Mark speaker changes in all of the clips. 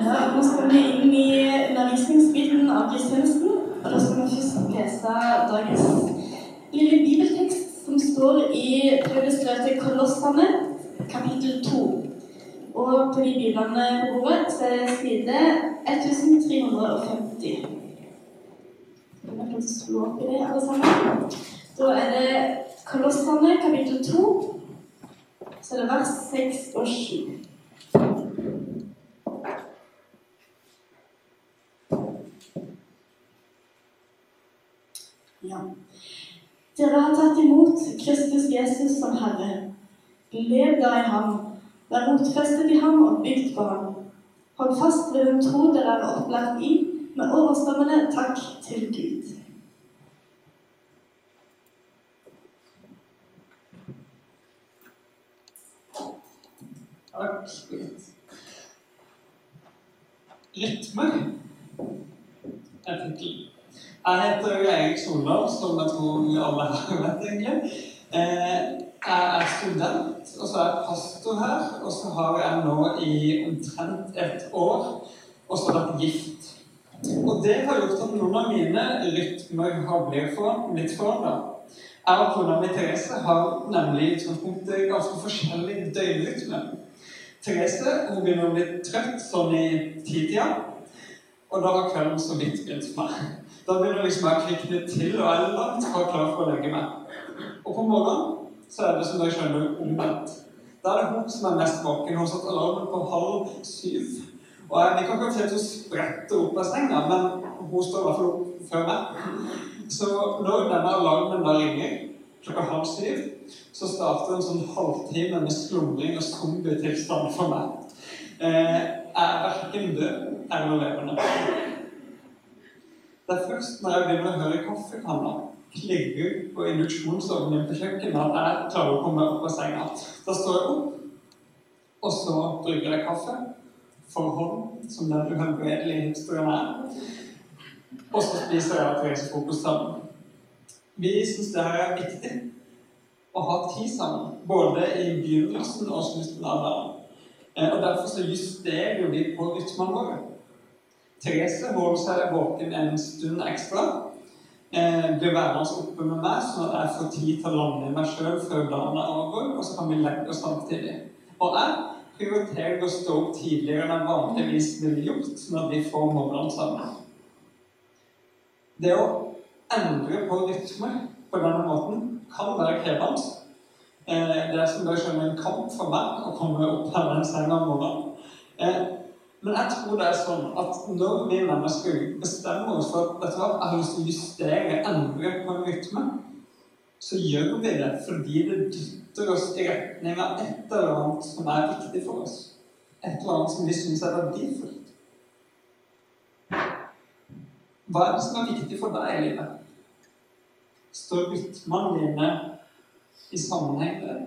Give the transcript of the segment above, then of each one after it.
Speaker 1: Nå skal vi inn i undervisningsbiten av gudstjenesten. Og da skal vi først lese dagens lille bibeltekst som står i Paulus brev til Kolossene, kapittel 2. Og på de biblene på bordet så er det side 1350. Skal vi kanskje slå opp i det, alle sammen? Da er det Kolossene, kapittel 2. Så er det vers 6 og 7. Ja. Dere har tatt imot Kristus Jesus som Herre. Lev da i ham. Vær rotfestet i ham og bygd på ham. Hold fast ved den tro dere er opplært i, med overstammende takk til Gud.
Speaker 2: Takk. Er tittelen. Jeg heter Erik Solvang, som jeg tror vi alle har vet, egentlig. Eh, Jeg er student, og så er jeg pastor her. Og så har jeg nå i omtrent et år også vært gift. Og det har gjort at noen av mine rytmer har blitt for- blitt forandra. Jeg og kona mi Therese har nemlig i utgangspunktet ganske forskjellig døgnrytme. Therese hun begynner å bli trøtt sånn i titida, og da har kvelden så vidt begynt meg. Da begynner liksom jeg å kvikne til, og jeg er langt fra klar for å legge meg. Og på morgenen så er det som jeg skjønner omvendt. Da er det hun som er mest våken. Hun satt alarmen på halv syv. Og jeg vil ikke si at hun spretter opp av senga, men hun står i hvert fall opp før meg. Så når denne alarmen da ringer klokka halv syv, så starter en sånn halvtime med slumring og zombietilstand for meg. Eh, er verken død eller levende. Det er først når jeg begynner å høre kaffekanna klirre på induksjonsovnen på kjøkkenet at jeg klarer å komme opp av senga. Da står jeg opp, og så brygger jeg kaffe for hånd, som den uhelbredelige historien er. Og så spiser jeg Therese frokost sammen. Vi syns det her er viktig å ha tid sammen, både i begynnelsen og slutten av dagen. Eh, Og derfor så justerer vi på rytmene våre. Therese holder seg våken en stund ekstra. Eh, blir værende oppe med meg, sånn at jeg får tid til å lande i meg sjøl før dagen er over, og så kan vi legge oss samtidig. Og jeg prioriterer å stå opp tidligere enn jeg vanligvis ville gjort, når vi får morgenen sammen. Det å endre på rytmer på denne måten kan være krevende. Eh, det er som dere skjønner en kamp for meg å komme opp her den senga om morgenen. Eh, men jeg tror det er sånn at når vi mennesker bestemmer oss for at vet du hva, jeg har lyst til å justere, endre på en rytme, så gjør vi det fordi det dytter oss i retning av et eller annet som er viktig for oss. Et eller annet som vi syns er verdifullt. Hva er det som er viktig for deg i livet? Står rytmene dine i sammenheng med det?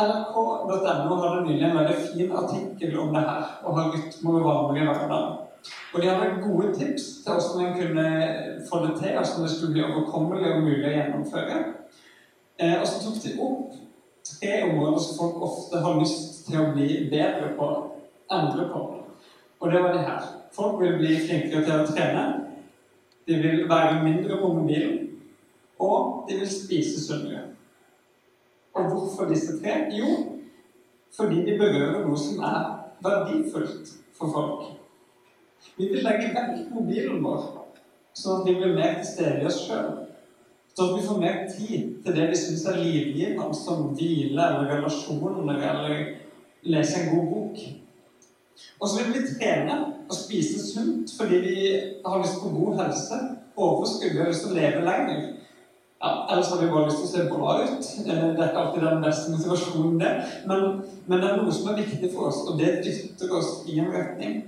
Speaker 2: NRK.no hadde nylig en veldig fin artikkel om det her, å ha rytmer og vaner i. Og de hadde gode tips til hvordan en kunne få det til, hvordan det skulle bli overkommelig og mulig å gjennomføre. Eh, og så tok de opp tre områder som folk ofte har lyst til å bli bedre på, endre på. Og det var de her. Folk vil bli flinkere til å trene. De vil være mindre på mobilen. Og de vil spise sunnere. Og hvorfor disse tre? Jo, fordi de berører noe som er verdifullt for folk. Vi vil legge vekk mobilen vår, sånn at vi blir mer til stede i oss sjøl. Sånn at vi får mer tid til det vi syns er livgivende, som hvile eller relasjoner eller lese en god bok. Og så vil vi trene og spise sunt fordi vi har lyst på god helse, overskudd, har lyst til å leve lenger. Ja, ellers har vi bare lyst til å se bra ut. Eh, Det er ikke alltid den beste motivasjonen, det. Men, men det er noe som er viktig for oss, og det dytter oss i en retning.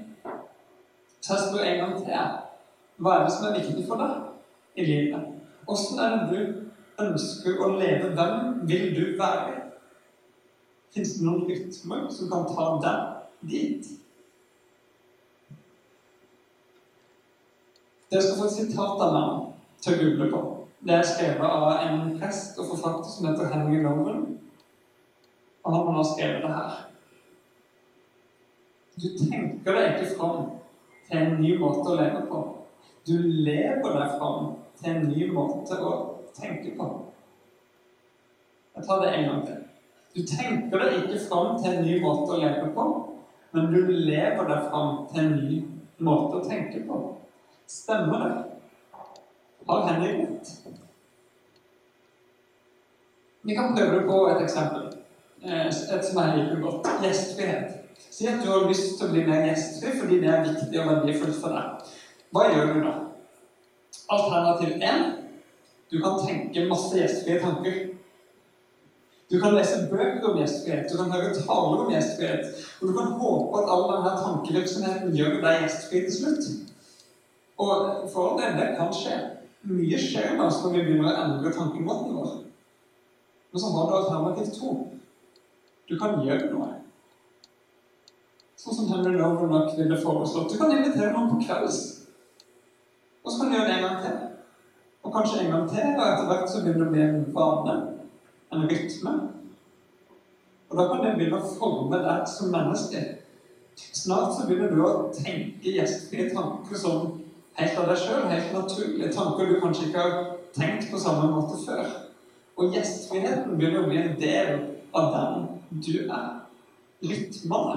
Speaker 2: Så jeg spør en gang til. Hva er det som er viktig for deg i livet? Åssen er det du ønsker å leve? Hvem vil du være? Fins det noen rytmer som kan ta deg dit? Dere skal få et sitat av meg til å google på. Det er skrevet av en prest og forfatter som heter Henry Loven. Og han har nå skrevet det her. Du tenker deg ikke fram til en ny måte å leve på. Du lever deg fram til en ny måte å tenke på. Jeg tar det en gang til. Du tenker deg ikke fram til en ny måte å leve på, men du lever deg fram til en ny måte å tenke på. Stemmer det? Har Henrik rett? Vi kan prøve på et eksempel. Eh, et som jeg liker godt. Gjestfrihet. Si at du har lyst til å bli mer gjestfri fordi det er viktig og verdifullt for deg. Hva gjør du da? Alternativ 1. Du kan tenke masse gjestfrie tanker. Du kan lese bøker om gjestfrihet, du kan høre taler om gjestfrihet. Og du kan håpe at all denne tankevirksomheten gjør deg gjestfri til slutt. Og for det, det kan skje. Mye skjer med oss når vi begynner å endre tankemåten vår. Men så har du alternativ to. Du kan gjøre noe. Sånn som Henry nok ville foreslått. Du kan invitere noen på kvelds. Og så kan du gjøre det en gang til. Og kanskje en gang til, og etter hvert så begynner det å bli en vane. En rytme. Og da kan det begynne å forme deg som menneske. Snart så begynner du å tenke gjestfrie tanker som helt av deg sjøl, helt naturlige tanker du kanskje ikke har tenkt på samme måte før. Og gjestfriheten begynner å bli en del av den du er. Rytmene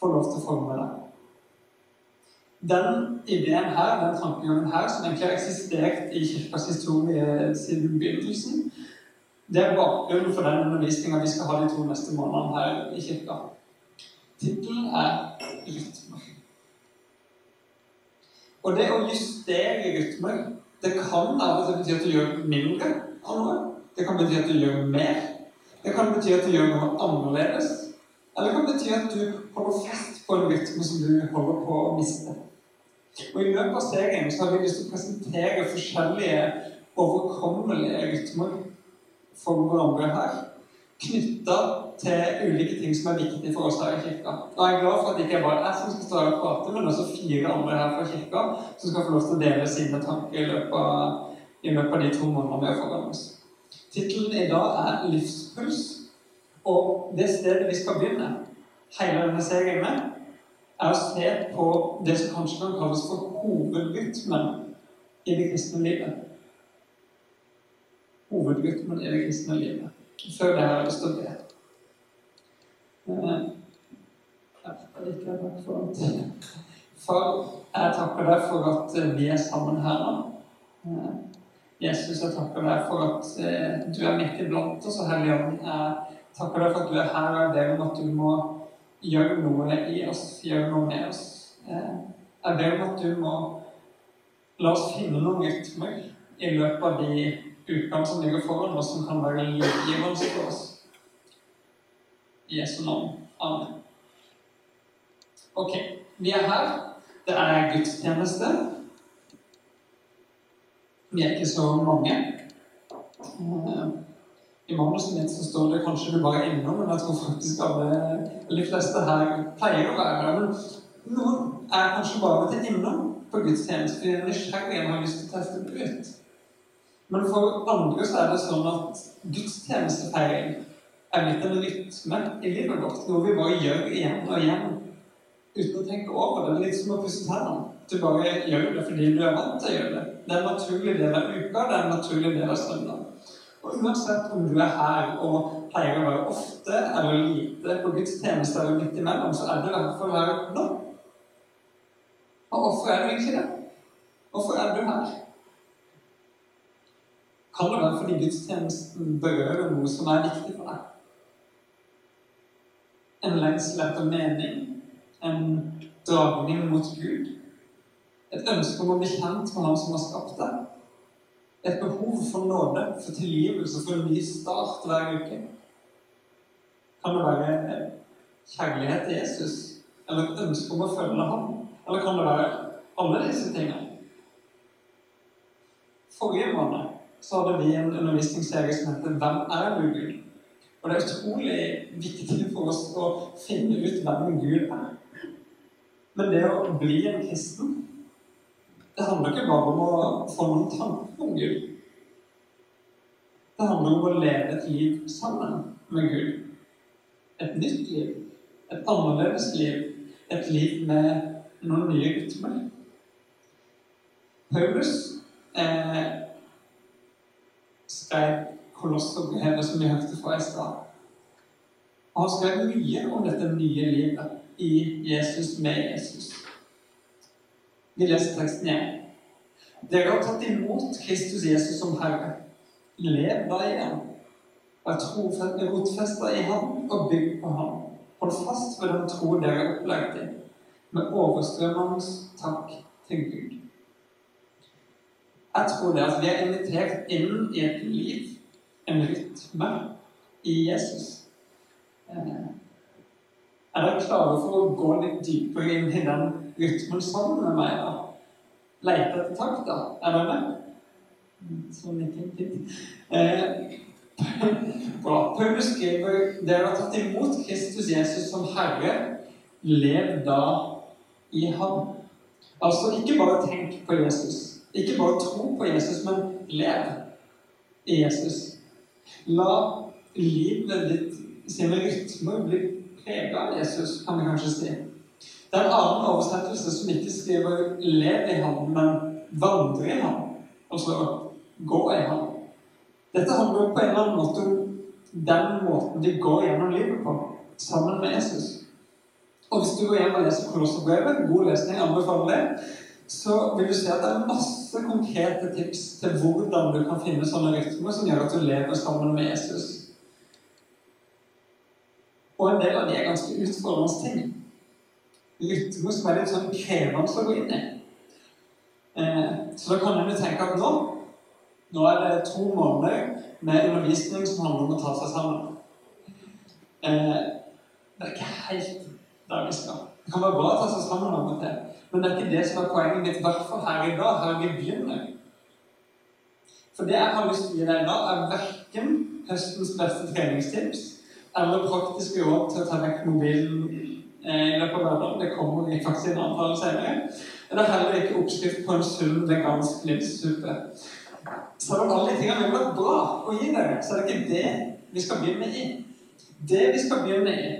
Speaker 2: får lov til å forme deg. Den ideen her, den tankegangen her, som egentlig har eksistert i kirkas historie siden begynnelsen, det er bakgrunnen for den undervisninga vi skal ha de to neste månedene her i kirka. Tittelen er 'Rytmer'. Og det å justere rytmer, det kan av og til bety at du gjør mindre av noe. Det kan bety at du gjør mer. Det kan bety at du gjør noe annerledes. Eller det kan bety at du holder fast på en rytme som du holder på å miste. Og I løpet av serien så har vi lyst til å presentere forskjellige overkommelige rytmer for hverandre her. Knytta til ulike ting som er viktige for oss her i kirka. Da er Jeg glad for at det ikke er bare jeg som skal stå her og prate, men også fire andre her fra kirka som skal få lov til å dele sine tanker i løpet av, i løpet av de to månedene vi har foran oss. Tittelen i dag er 'Livspuls'. Og det stedet vi skal begynne hele denne serien med, er å se på det som kanskje kan kalles for hovedrytmen i det kristne livet. Hovedrytmen i det kristne livet. Før det har jeg lyst til å be. Eh, Far, jeg takker deg for at eh, vi er sammen her nå. Eh, Jesus, jeg takker deg for at du er midt iblant oss, og Hellige Ånd. Jeg takker deg for at du er her, og jeg ber om at du må gjøre noe i oss, gjøre noe med oss. Jeg ber om at du må la oss finne noen rytmer i løpet av de ukene som ligger foran oss, som kan være livgivende for oss. I Jesu navn. Amen. Ok, vi er her. Det er gudstjeneste. Vi er ikke så mange. I manuset mitt så står det kanskje du bare er innom, men jeg tror faktisk alle de fleste her pleier å være her. Men noen er kanskje bare til innom på gudstjeneste fordi de er nysgjerrige og har lyst til å teste det ut. Men for andre så er det sånn at gudstjenestefeiring er blitt en rytme i livet vårt. Noe vi bare gjør igjen og igjen uten å tenke over det. Det er Litt som å pusse tennene. Du bare gjør det fordi du er vant til å gjøre det. Det er en naturlig del av uka, det er en naturlig del av søndag. Og uansett om du er her og pleier å være ofte eller lite på gudstjeneste eller midt imellom, så er det i hvert fall her nå. Og hvorfor er du egentlig det? Hvorfor er du her? Kan det være fordi gudstjenesten berører noe som er viktig for deg? En lengsel etter mening? En dragning mot Gud? Et ønske om å bli kjent med Han som har skapt deg? Et behov for nåde, for tilgivelse, for en ny start hver uke? Kan det være kjærlighet til Jesus? Eller et ønske om å følge ham? Eller kan det være alle disse tingene? Forrige måned så hadde vi en undervisningsserie som heter 'Hvem er du, Gud?' Og det er utrolig viktig for oss å finne ut hvem Gud er. Men det å bli en kristen, det handler ikke bare om å få noen tanker om Gud. Det handler om å leve et liv sammen med Gud. Et nytt liv. Et annerledes liv. et liv med noen nye rytmer. Paulus eh, skrev Kolosserbrevet, som vi hørte fra i stad. Og han skrev mye om dette nye livet i Jesus med Jesus. Vi leser teksten igjen. Dere har tatt imot Kristus Jesus som Herre. Lev da i ham. Vær rotfesta i ham og bygg på ham. Hold fast ved den tro dere er opplært i, med overstrømmende takk til Gud. Jeg tror det at vi er invitert inn i et liv, en rytme, i Jesus. Eh, er dere klare for å gå litt dypere inn i den rytmen sammen med meg? da? Leite etter takt da? Er dere med? Sånn ikke fint. Eh, bra. Paulus skriver dere har tatt imot Kristus Jesus som Herre. Lev da i ham. Altså, ikke bare tenk på Jesus. Ikke bare tro på Jesus, men lev i Jesus. La livet ditt sine rytmer bli prega av Jesus, kan vi kanskje si. Det er en annen oversettelse som ikke skriver 'lev i ham', men 'vandre i ham'. Altså 'gå i ham'. Dette handler på en eller annen måte om den måten vi går gjennom livet på, sammen med Jesus. Og hvis du går hjem og leser Kolosserbrevet, god lesning, anbefaler det, så vil du se at det er masse konkrete tips til hvordan du kan finne sånne rytmer som gjør at du lever sammen med Jesus. Og en del av de er ganske utfordrende ting. Rytmer som er litt sånn krevende å gå inn i. Eh, så da kan jo tenke at nå nå er det to måneder med undervisning som handler om å ta seg sammen. Eh, det er ikke helt der vi skal. Det kan være bra å ta seg sammen av og til, men det er ikke det som er poenget mitt, i fall her i dag, her vi begynner. For det jeg har lyst til å gi deg i dag, er verken høstens beste treningstips eller praktiske råd til å ta vekk mobilen eh, i løpet av hverdagen. Det kommer i faktisk en avtale senere. Det er heller ikke oppskrift på en sunn vegansk livssuppe. Selv om alle de tingene ville vært bra å gi deg, så er det ikke det vi skal begynne i. Det vi skal begynne i,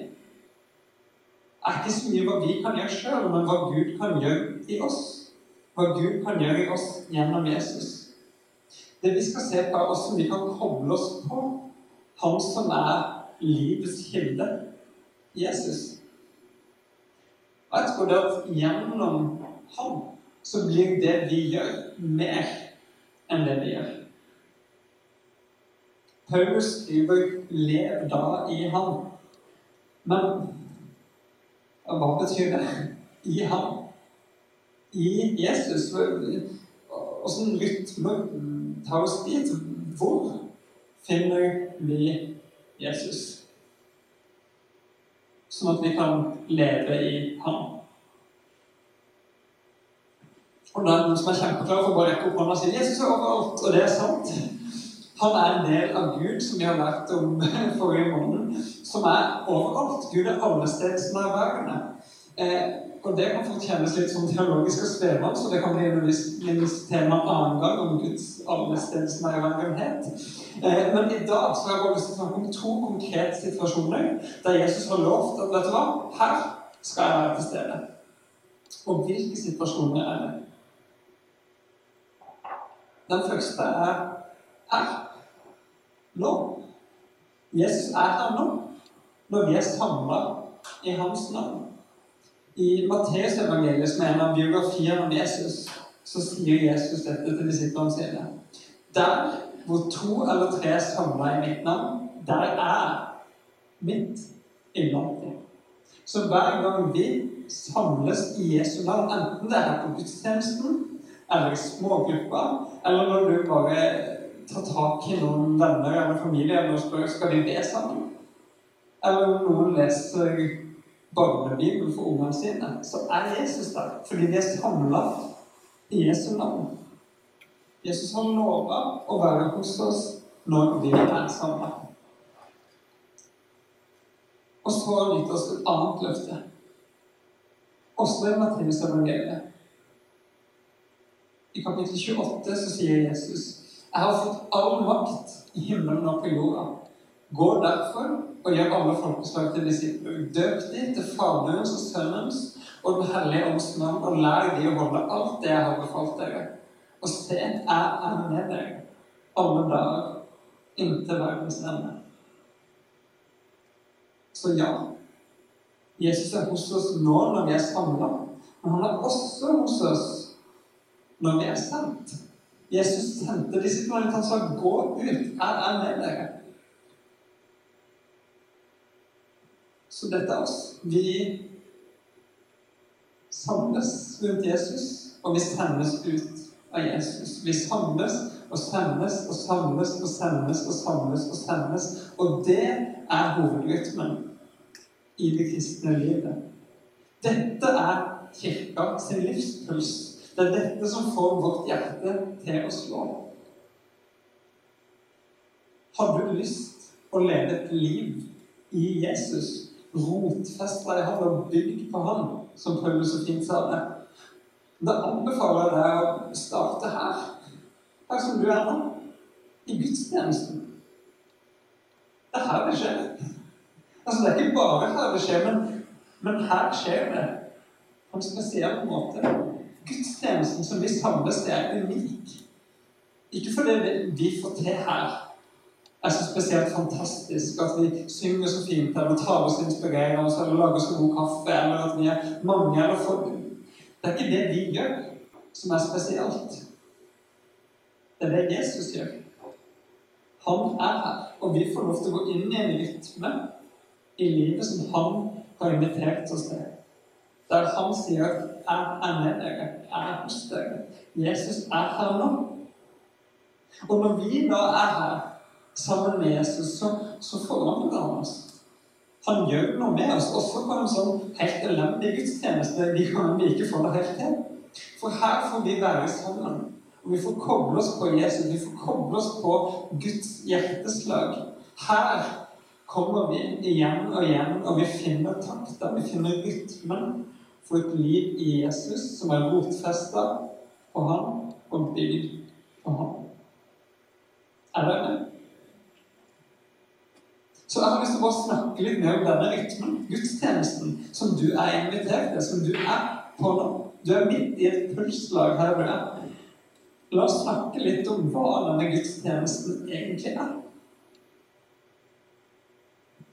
Speaker 2: er ikke så mye hva vi kan gjøre sjøl, men hva Gud kan gjøre i oss. Hva Gud kan gjøre i oss gjennom Jesus. Det vi skal se på, er hvordan vi kan koble oss på Han som er livets kilde, Jesus. Og jeg tror det at gjennom ham så blir det vi gjør, mer enn det vi gjør. Paulus skriver 'lev da i ham'. Men hva betyr det? I ham? I Jesus? Åssen rytme tar oss dit? Hvor finner vi Jesus? Sånn at vi kan leve i ham. Og det er noen som er kjempeklare for å bare rekke opp hånda og si 'Jesus er overalt'. Og det er sant. Han er en del av Gud, som vi har lært om forrige måned, som er overalt. Gud er allestedsnærværende. Eh, og det kan fort kjennes litt som teologisk og svevende, så det kan bli en tema en annen gang om Guds allestedsnærværenhet. Eh, men i dag så har jeg bare lyst til å snakke om to konkrete situasjoner der Jesus har lovt at vet du hva, her skal jeg være til stede. Og hvilke situasjoner er det? Den første er her. Nå. Jesus er her nå. Når vi er samla i hans navn. I Matteusevangeliet, som er en av biografiene om Jesus, så sier Jesus dette til disiplene sine. Der hvor to eller tre er samla i mitt navn, der er mitt iblant dem. Så hver gang vi samles i Jesu navn, enten det er på gudstjenesten eller i smågrupper, eller når du bare tar tak i noen venner eller familie og spør skal vi be sammen, eller om noen leser barnebibelen for ungene sine, så er Jesus der. Fordi vi er samla i Jesu navn. Jesus har lova å være hos oss når vi er samla. Og så har han gitt oss et annet løfte. Også i Matteus evangeliet. I kapittel 28 så sier Jesus jeg har fått all makt i himmelen og på jorda. Gå derfor og gjør alle folkeslag til disipler. Døp de til Faderens og Sønnens og Den hellige ånds navn, og lær de å holde alt det jeg har befalt dere. Og se, jeg er med dere alle dager inntil verdens ende. Så ja, Jesus er hos oss nå når vi er samla, men han er også hos oss når vi er sendt. Jesus sendte disiplene til han sa 'gå ut, jeg er med dere'. Så dette er oss. Vi samles rundt Jesus, og vi sendes ut av Jesus. Vi samles og sendes og samles og sendes og samles og sendes. Og det er hovedrytmen i det kristne livet. Dette er kirka sin livspuls. Det er dette som får vårt hjerte til å slå. Har du lyst å leve et liv i Jesus, rotfesta i ham og bygd på Han, som Paulus så fint sa det, da anbefaler jeg deg å starte her, her som du er nå, i gudstjenesten. Det er her det skjer. Altså, det er ikke bare her det skjer, men, men her skjer det på en spesiell måte. Gudstjenesten som vi samles, til, er unik. Ikke fordi vi får til her er så spesielt fantastisk, at vi synger så fint eller tar oss inspirerende oss eller lager så god kaffe, eller at vi er mange eller få Det er ikke det vi gjør, som er spesielt. Det er det Jesus gjør. Han er her, og vi får lov til å gå inn i en rytme i livet som han har invitert oss til. Der han sier er med dere. Er hos dere'. Jesus er her nå. Og når vi da er her sammen med Jesus, så, så forandrer han oss. Han gjør noe med oss, også på en sånn helt elendig gudstjeneste vi ikke får det helt til. For her får vi være sammen. Og vi får koble oss på Jesus, vi får koble oss på Guds hjerteslag. Her kommer vi igjen og igjen, og vi finner takta, vi finner rytmen for et liv i Jesus som er rotfesta på ham og bygd på ham. Er dere med? Så jeg har lyst til å snakke litt mer om denne rytmen, gudstjenesten, som du er invitert til, som du er på nå. Du er midt i et pulslag her du er. La oss snakke litt om hva denne gudstjenesten egentlig er.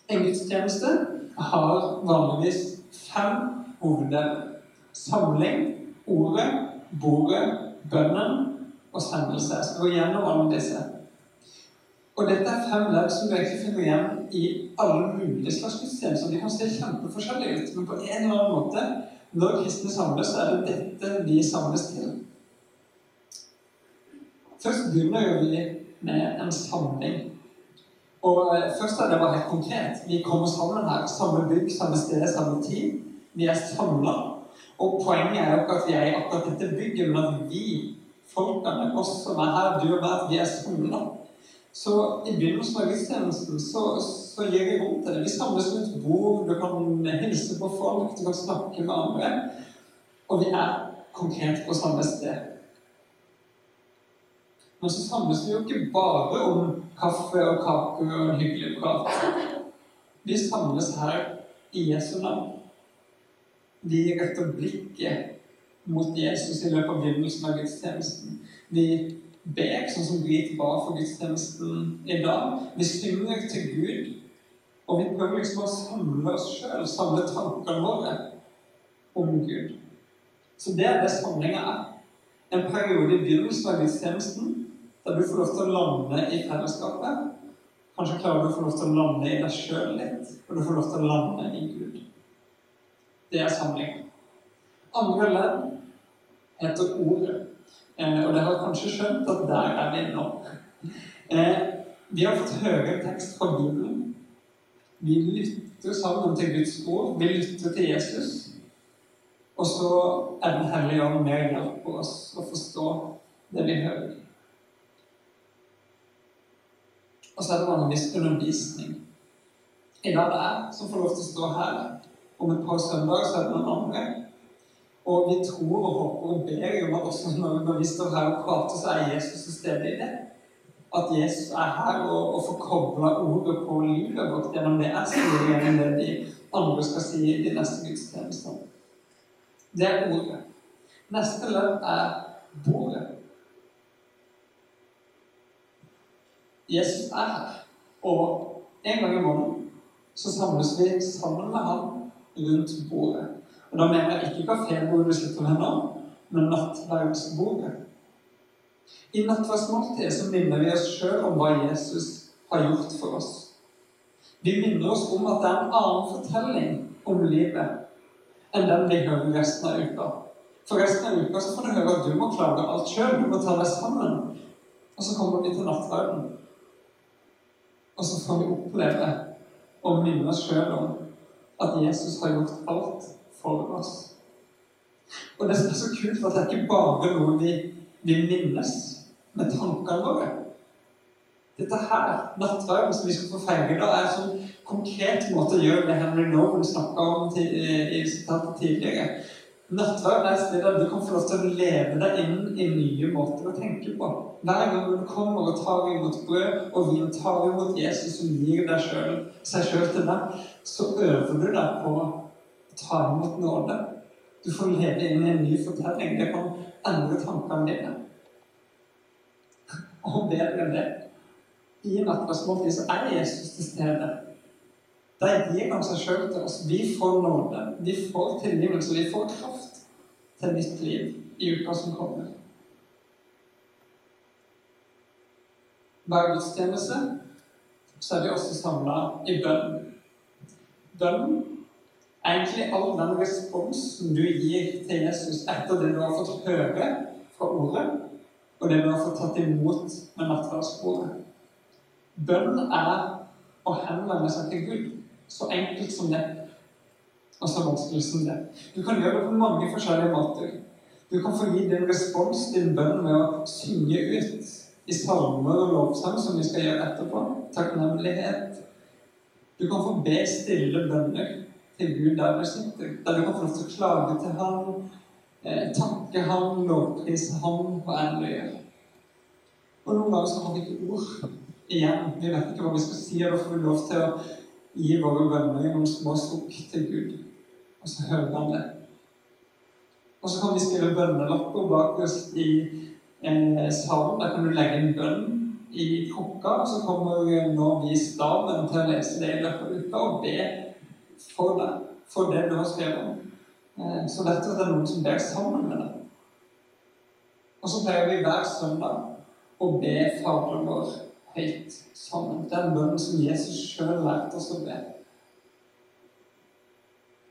Speaker 2: En gudstjeneste har vanligvis fem hoveddeler. Samling, ordet, bordet, bønnen og sendelse. Jeg skal gå gjennom alle disse. Og dette er fem ledd som du egentlig finner igjen i alle mulige slags gudstjenester. De kan se kjempeforskjellige ut, men på en eller annen måte, når kristne samles, så er det dette vi samles til. Først begynner vi med en samling. Og eh, først er det bare helt konkret. Vi kommer sammen her. Samme bygg, samme sted, samme tid. Vi er samla. Og poenget er jo ikke at vi er i akkurat dette bygget, men at vi, folkene, oss som er her, du og meg, vi er samla. Så i begynnelsen av gudstjenesten så, så gir vi rom til det. Vi samles rundt bord, du kan hilse på folk, du kan snakke med andre. Og vi er konkret på samme sted. Men så samles vi jo ikke bare om kaffe og kake og en hyggelig prat. Vi samles her i Jesu navn. Vi retter blikket mot Jesus i løpet av begynnelsen av gudstjenesten. Vi ber, sånn som Grit ba for gudstjenesten i dag. Vi synger til Gud. Og vi prøver liksom å samle oss sjøl, samle tankene våre om Gud. Så det er det samlinga er. En periode i begynnelsen av gudstjenesten der du får lov til å lande i fellesskapet. Kanskje klarer du å få lov til å lande i deg sjøl litt, og du får lov til å lande i Gud. Det er samling. Andre ledd heter Ordet. Eh, og dere har kanskje skjønt at der er vi nå. Eh, vi har fått høre tekst fra Bibelen. Vi lytter sammen til Guds ord. Vi lytter til Jesus. Og så er Den hellige ånd med og hjelper oss å forstå det vi hører. Og så er det vanligvis undervisning. I dag er jeg som får lov til å stå her. Om et par søndager så er det noen andre. Og vi tror og håper og ber om at også når, vi står her og prater, så er Jesus til stede i det. at Jesus er her og, og får kobla ordet på livet vårt gjennom det jeg sier, gjennom det de andre skal si i de neste gudstjenestene. Det er ordet. Neste ledd er bordet. Jesus er her, og en gang i måneden så samles vi sammen med ham rundt bordet. Og Da mener jeg ikke kafébordet du sitter ved nå, men nattverdsbordet. I nattverdsmåltidet så minner vi oss sjøl om hva Jesus har gjort for oss. Vi minner oss om at det er en annen fortelling om livet enn den vi hører resten av uka. For resten av uka så får du høre at du må klare alt sjøl, du må ta deg sammen. Og så kommer vi til nattverden. Og så får vi oppleve og minne oss sjøl om at Jesus har gjort alt for oss. Og det som er så kult, at det er ikke bare noe vi, vi minnes med tankene våre. Dette her, nattverden som vi skal få feire da, er en sånn konkret måte å gjøre det Henry Nolan snakka om til, i sitatet tidligere. Nattverden er et sted der du kan få lov til å leve deg inn i nye måter å tenke på. Hver gang du kommer og tar imot brød og vin, tar imot Jesus som gir deg selv, seg sjøl til deg, så øver du deg på å ta imot nåde. Du får leve inn i en ny fortelling. Det kan endre tankene dine. Og bedre enn det I nattverdsmåltid så er Jesus til stede. Der gir han seg sjøl til oss. Vi får nåde. Vi får tilgivelse. Vi får kraft til nytt liv i uka som kommer. Hver gudstjeneste så er vi også samla i bønn. Bønn er egentlig all den responsen du gir til Jesus etter det du har fått høre fra ordet, og det du har fått tatt imot med nattverdsbordet. Bønn er å henvende seg til Gud. Så enkelt som det, og så vanskelig som det. Du kan gjøre det på mange forskjellige måter. Du kan få gi din respons, din bønn, med å synge ut i salmer og lovsang, som vi skal gjøre etterpå. Takknemlighet. Du kan få be stille bønner til Gud der du sitter. Der du kan få lov til å klage til Han, eh, takke Han, lovprise Han en løye. Og noen ganger så har vi ikke ord igjen. Vi vet ikke hva vi skal si, og da får vi lov til å gi våre bønner i noen små sukk til Gud. Og så hører han det. Og så kan vi skrive bønnelapper bak oss i eh, salen. Der kan du legge en bønn i krukka, så kommer nå vi staben til å lese det i løpet av uka og be for deg, for det du har skrevet om. Eh, så vet at det er noen som ber sammen med deg. Og så pleier vi hver søndag å be Faderen vår høyt sammen. Den bønnen som Jesus sjøl lærte oss å be.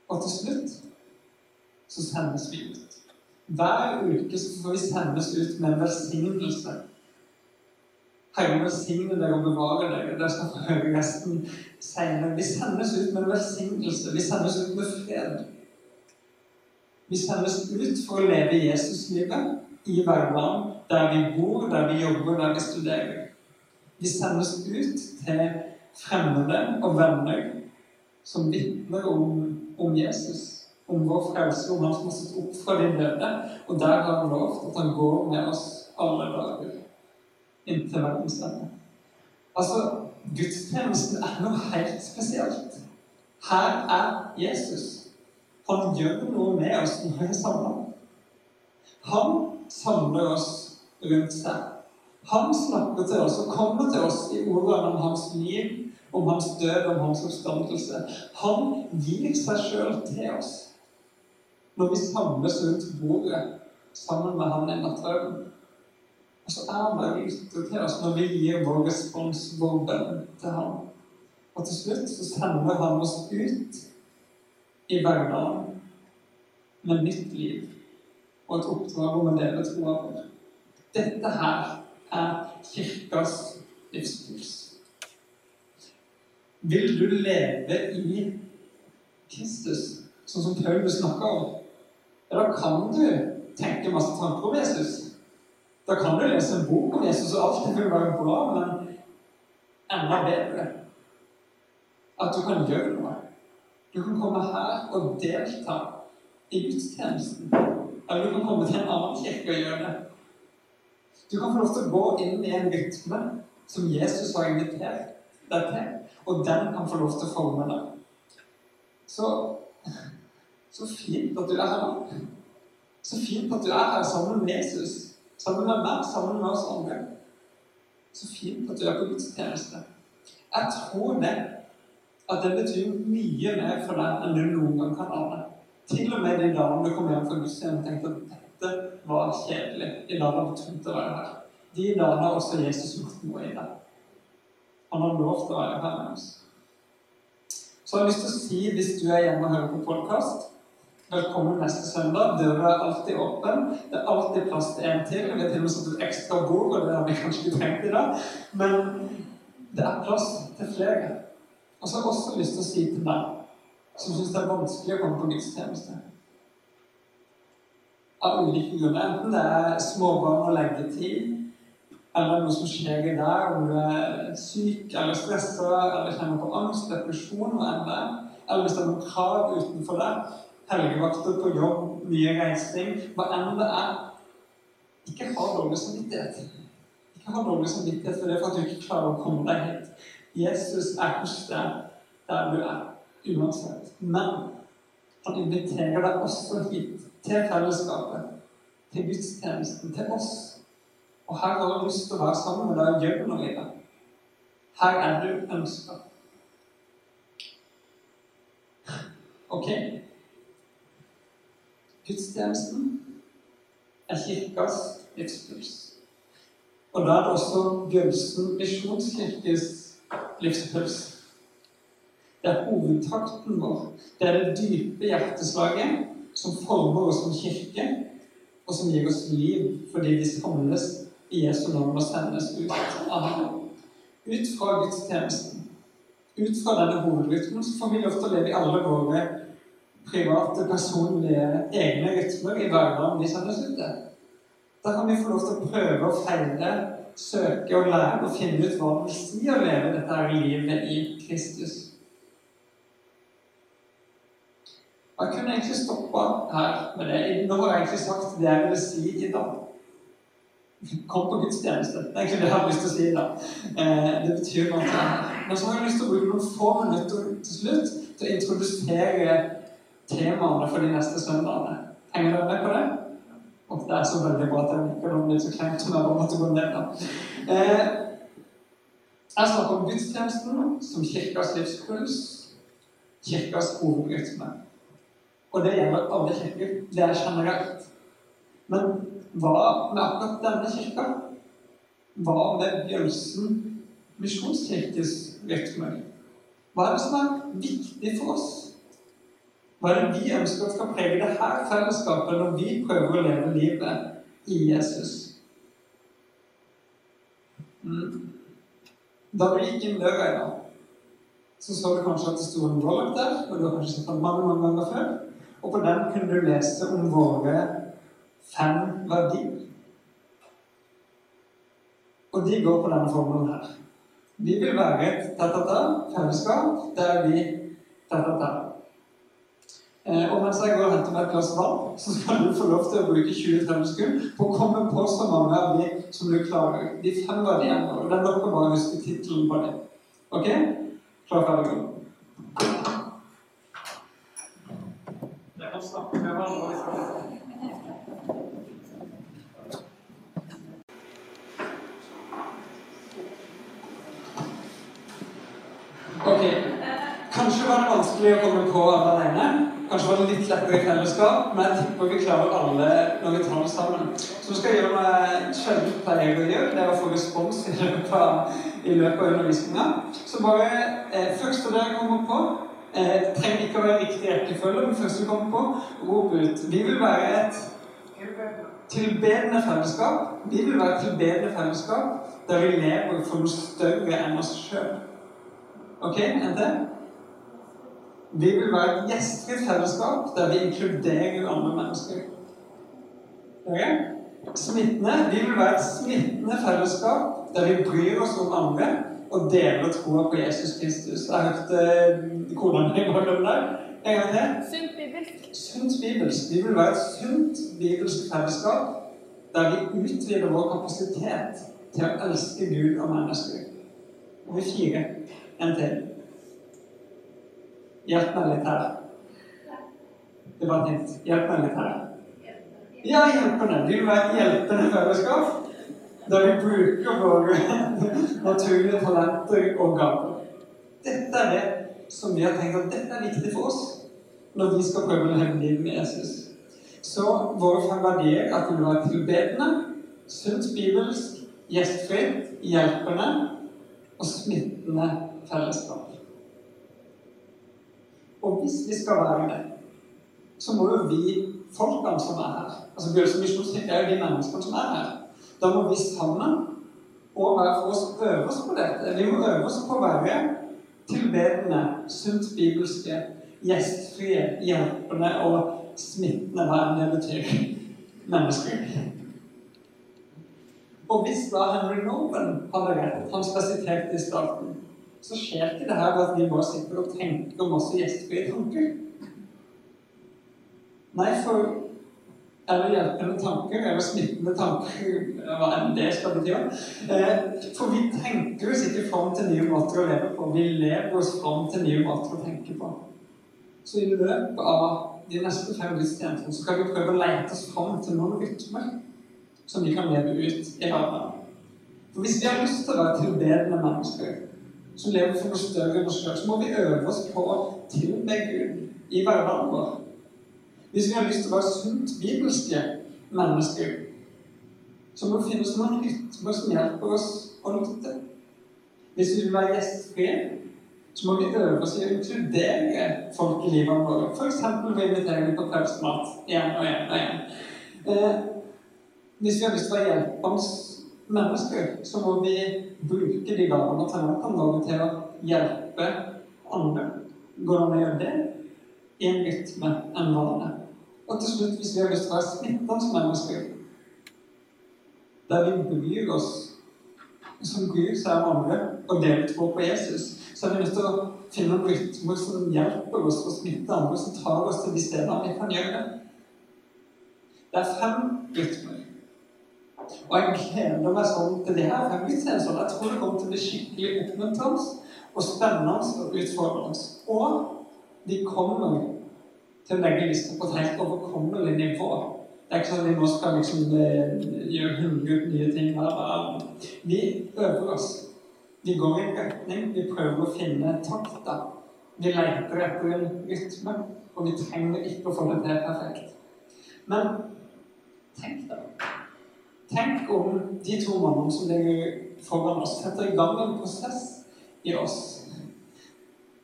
Speaker 2: Og til slutt så sendes vi ut. Hver uke så får vi sendes ut med en velsignelse. Herren velsigne deg og bevare deg. Dere skal få høre resten senere. Vi sendes ut med en velsignelse. Vi sendes ut med fred. Vi sendes ut for å leve Jesuslivet i hverdagen, der vi bor, der vi jobber, der vi studerer. Vi sendes ut til fremmede og venner som vitner om, om, Jesus, om vår frelse, om han som har stått opp fra de døde. Og der har han lovt at han går med oss alle dager inntil verdens ende. Altså, gudstjenesten er noe helt spesielt. Her er Jesus. Han gjør noe med oss når vi er samla. Han samler oss rundt seg. Han snakker til oss og kommer til oss i ordene om hans liv, om hans død, om hans oppstandelse. Han gir seg sjøl til oss når vi samles rundt bordet sammen med han i nattverden. Og så er han der ute til oss når vi gir vår respons, vår bønn, til ham. Og til slutt så sender han oss ut i hverdagen med nytt liv og et oppdrag om å leve troa vår. Dette her er kirkas livspuls. Vil du leve i Kristus, sånn som Paulus snakker om, ja, da kan du tenke masse tanker om Jesus. Da kan du lese en bok om Jesus, og alt det vil være bra, men enda bedre at du kan gjøre noe. Du kan komme her og delta i gudstjenesten. Eller du kan komme til en annen kirke og gjøre det. Du kan få lov til å gå inn i en rytme som Jesus har invitert deg til, og den kan få lov til å forme deg. Så, så fint at du er her. Så fint at du er her sammen med Jesus, sammen med meg, sammen med oss andre. Så fint at du er på gudstjeneste. Jeg tror det at det betyr mye mer for deg enn du noen gang kan ane. Til og med de dagene du kom hjem fra gudstjenesten og tenkte at dette var kjedelig. I dag var det tungt å være her. De dagene har også Jesus gjort noe i deg. Han har lovt å være her med oss. Så jeg har lyst til å si, hvis du er hjemme og hører på podkast Velkommen neste søndag. Døra er alltid åpen. Det er alltid plass til en til. Vi har til og med satt et ekstra bord, og det har vi kanskje ikke trengt i dag. Men det er plass til flere. Og så har jeg også lyst til å si til deg som syns det er vanskelig å komme på gudstjeneste Av ulike grunner. Enten det er småbarn og leggetid, eller noe som skjer i deg, om du er syk eller stressa eller kjenner på angst, depresjon og enda, eller hvis det er noen krav utenfor deg, helgevakter på jobb, mye reising, hva enn det er, ikke ha dårlig samvittighet. Ikke ha dårlig samvittighet for det for at du ikke klarer å komme deg hit. Jesus er hos deg der du er, uansett. Men han inviterer deg også hit, til fellesskapet, til gudstjenesten, til oss. Og her har han lyst til å være sammen med deg og gjøre noe i det. Her er du ønska. Ok. Gudstjenesten er kirkas livspuls. Og da er det også Bjølsen misjonskirkes livspuls. Det er hovedtakten vår. Det er det dype hjerteslaget som former oss som kirke, og som gir oss liv fordi vi samles i Jesu navn og sendes ut. Amen. Ut fra gudstjenesten, ut fra denne hovedrytmen, så får vi lov til å leve i alle våre private, personlige, egne rytmer i hverdagen vi har snudd det. Da kan vi få lov til å prøve å feile, søke og lære og finne ut hva det vil si å leve dette her livet i Kristus. Jeg kunne egentlig stoppa her med det. Nå har jeg egentlig sagt det jeg ville si i dag. Kom på gudstjeneste. Det er egentlig det jeg har lyst til å si da. Eh, det betyr noe. Men så har jeg lyst til å bruke noen få minutter til slutt til å introdusere temaene for de neste søndagene. Henger dere med på det? Og det er så veldig bra at jeg liker det. Det så kleint som jeg bare måtte gå ned da. Eh, jeg snakker om gudstjenesten som kirkas livspuls, kirkas hovedrytme. Og det gjelder alle kirker. Det er generelt. Men hva med akkurat denne kirka? Hva med Bjølsen misjonskirkes rytme? Hva er det som er viktig for oss? Hva er det vi ønsker at skal prege det her fellesskapet når vi prøver å leve livet i Jesus? Mm. Da vi gikk inn døra i dag, så så du kanskje at det sto en roll der, og du har kanskje sett den mange, mange ganger før. Og på den kunne du lese om våre fem verdier. Og de går på denne formelen her. Vi vil være et tett-tett-fellesskap der vi ta-ta-ta. Eh, og mens jeg går og henter meg et glass vann, så skal du få lov til å bruke 20-30 sekunder på å komme på så mange av de som du klarer. De fem verdiene. Og det nok å bare huske tittelen på det. Ok? Klar, ferdig, gå. Jeg kan snakke med hverandre Ok. Kanskje var det vanskelig å komme på alle alene. Kanskje var det litt lettere fellesskap, men jeg tipper vi klarer alle når vi tar oss sammen. Så skal jeg gjøre noe jeg sjelden pleier å gjøre. Det er å få respons i løpet av, i løpet av undervisninga. Så bare eh, første dere kommer på eh, trenger ikke å være riktig rekkefølge, men første du kommer på, rop ut. Vi vil være et tilbedende fellesskap. Vi vil være et tilbedende fellesskap der vi lever for noe større enn oss sjøl. Ok, en til? Vi vil være et gjestfritt fellesskap der vi inkluderer andre mennesker. Okay? Smittende. Vi vil være et smittende fellesskap der vi bryr oss om andre og deler troa på Jesus Kristus. Jeg hørte eh, kona mi bakgrunnen der. En gang til.
Speaker 3: Sunt bibelsk.
Speaker 2: Sunt bibelsk. Vi vil være et sunt bibelsk fellesskap der vi utvider vår kapasitet til å elske Gud og mennesker. Og vi fire. En til. Hjelp meg litt her. Det var hint. Hjelp meg litt her. Ja, hjelperne. Vil være et hjelpende fellesskap der vi bruker våre naturlige talenter og gaver. Dette er det som vi har tenkt at dette er viktig for oss når vi skal prøve å leve livet med Jesus. Så våre fem verdier er at vi vil være tilbedende, sunt bibelsk, gjestfritt, hjelpende og smittende fellesskap. Og hvis vi skal være det, så må jo vi folkene som er her altså Bjølsen misjonskirke er jo de menneskene som er her. Da må vi sammen og hver for oss øve oss på dette. Vi må øve oss på å være tilbedende, sunt bibelske, gjestfrie, hjelpende og smittende, verden det betyr, mennesker. Og hvis da Henry Noven hadde rett, han spesifiserte i starten, så skjer ikke det her at vi bare sitter og tenker masse gjestfrie tanker. Nei, for eller hjelpende tanker, eller smittende tanker, hva enn det skal bety. Eh, for vi tenker oss ikke fram til nye måter å leve på. Vi lever oss fram til nye måter å tenke på. Så i løpet av de neste fem gudstjenestene skal vi prøve å lete oss fram til noen rytmer som vi kan leve ut i hverdagen. For hvis vi har lyst til å være tilbedende mennesker som lever for noe større enn oss sjøl, så må vi øve oss på å tilbe Gud i hverdagen vår. Hvis vi har lyst til å være sunt bibelske mennesker, så må det finnes noen rytmer som hjelper oss å lytte. Hvis vi vil være gjestfrie, så må vi øve oss i å inkludere folk i livet vårt. F.eks. ved å invitere dem på kveldsmat igjen og igjen og igjen. Eh, hvis vi har lyst til å være hjelpende mennesker, så må vi bruke de gavene og talentene til å hjelpe andre. Går det an å gjøre det i en rytme enn vane? Og til slutt, hvis vi har lyst til å være smittende mennesker, der vi bryr oss som bryr seg om andre og deler tror på Jesus, så er vi nødt til å finne en rytmer som hjelper oss å smitte andre, som tar oss til de stedene vi kan gjøre det. Det er fem rytmer. Og jeg gleder meg sånn til det her fem sånn. Jeg tror det kommer til å bli skikkelig oppmuntrende og spennende og utfordrende. Og de kommer til å legge lista på et helt overkommelig nivå. Det er ikke sånn at vi nå skal liksom gjøre hundre nye ting her. Vi øver oss. Vi går i retning. Vi prøver å finne takta. Vi leter etter en rytme, og vi trenger ikke å få det til perfekt. Men tenk da. Tenk om de to mannene som ligger foran oss, setter i gang en prosess i oss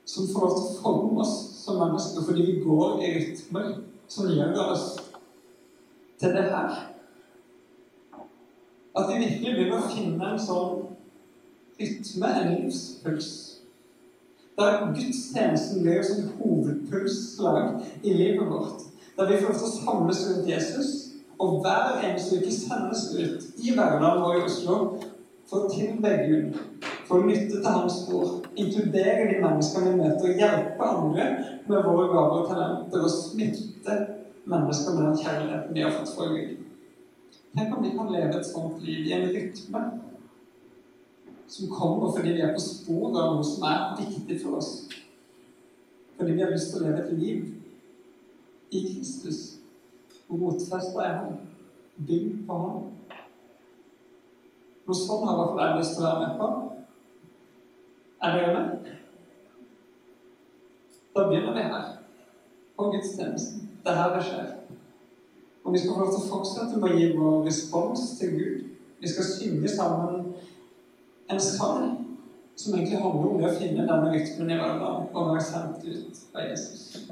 Speaker 2: som får lov til å forme oss som mennesker fordi vi går i rytmer som gjør oss til det her. At vi virkelig begynner å finne en sånn rytme, en livspuls. Der gudstjenesten blir som hovedpulsslag i livet vårt. Der vi får lov til å samles rundt Jesus, og hver eneste uke sendes ut i Verdal vår i Oslo for å tilbe Gud, for å lytte til Hans ord, inkludere de menneskene vi møter, og hjelpe andre med våre gaver og talenter, og smitte mennesker med den kjærligheten de har fått fra Gud. Tenk om vi kan leve et sånt liv i en rytme som kommer fordi vi er på sporet av noe som er viktig for oss. Fordi vi har lyst til å leve et liv i Kristus, rotfesta i Ham, bygd på Ham. Noe sånt har i hvert fall jeg lyst til å være med på. Er dere med? Da begynner vi her, på gudstjenesten. Det er her det skjer. Og vi skal få lov til å fortsette med å gi vår respons til Gud. Vi skal synge sammen en sang som egentlig handler om det å finne denne rytmen i hverdagen og være sendt ut av Jesus.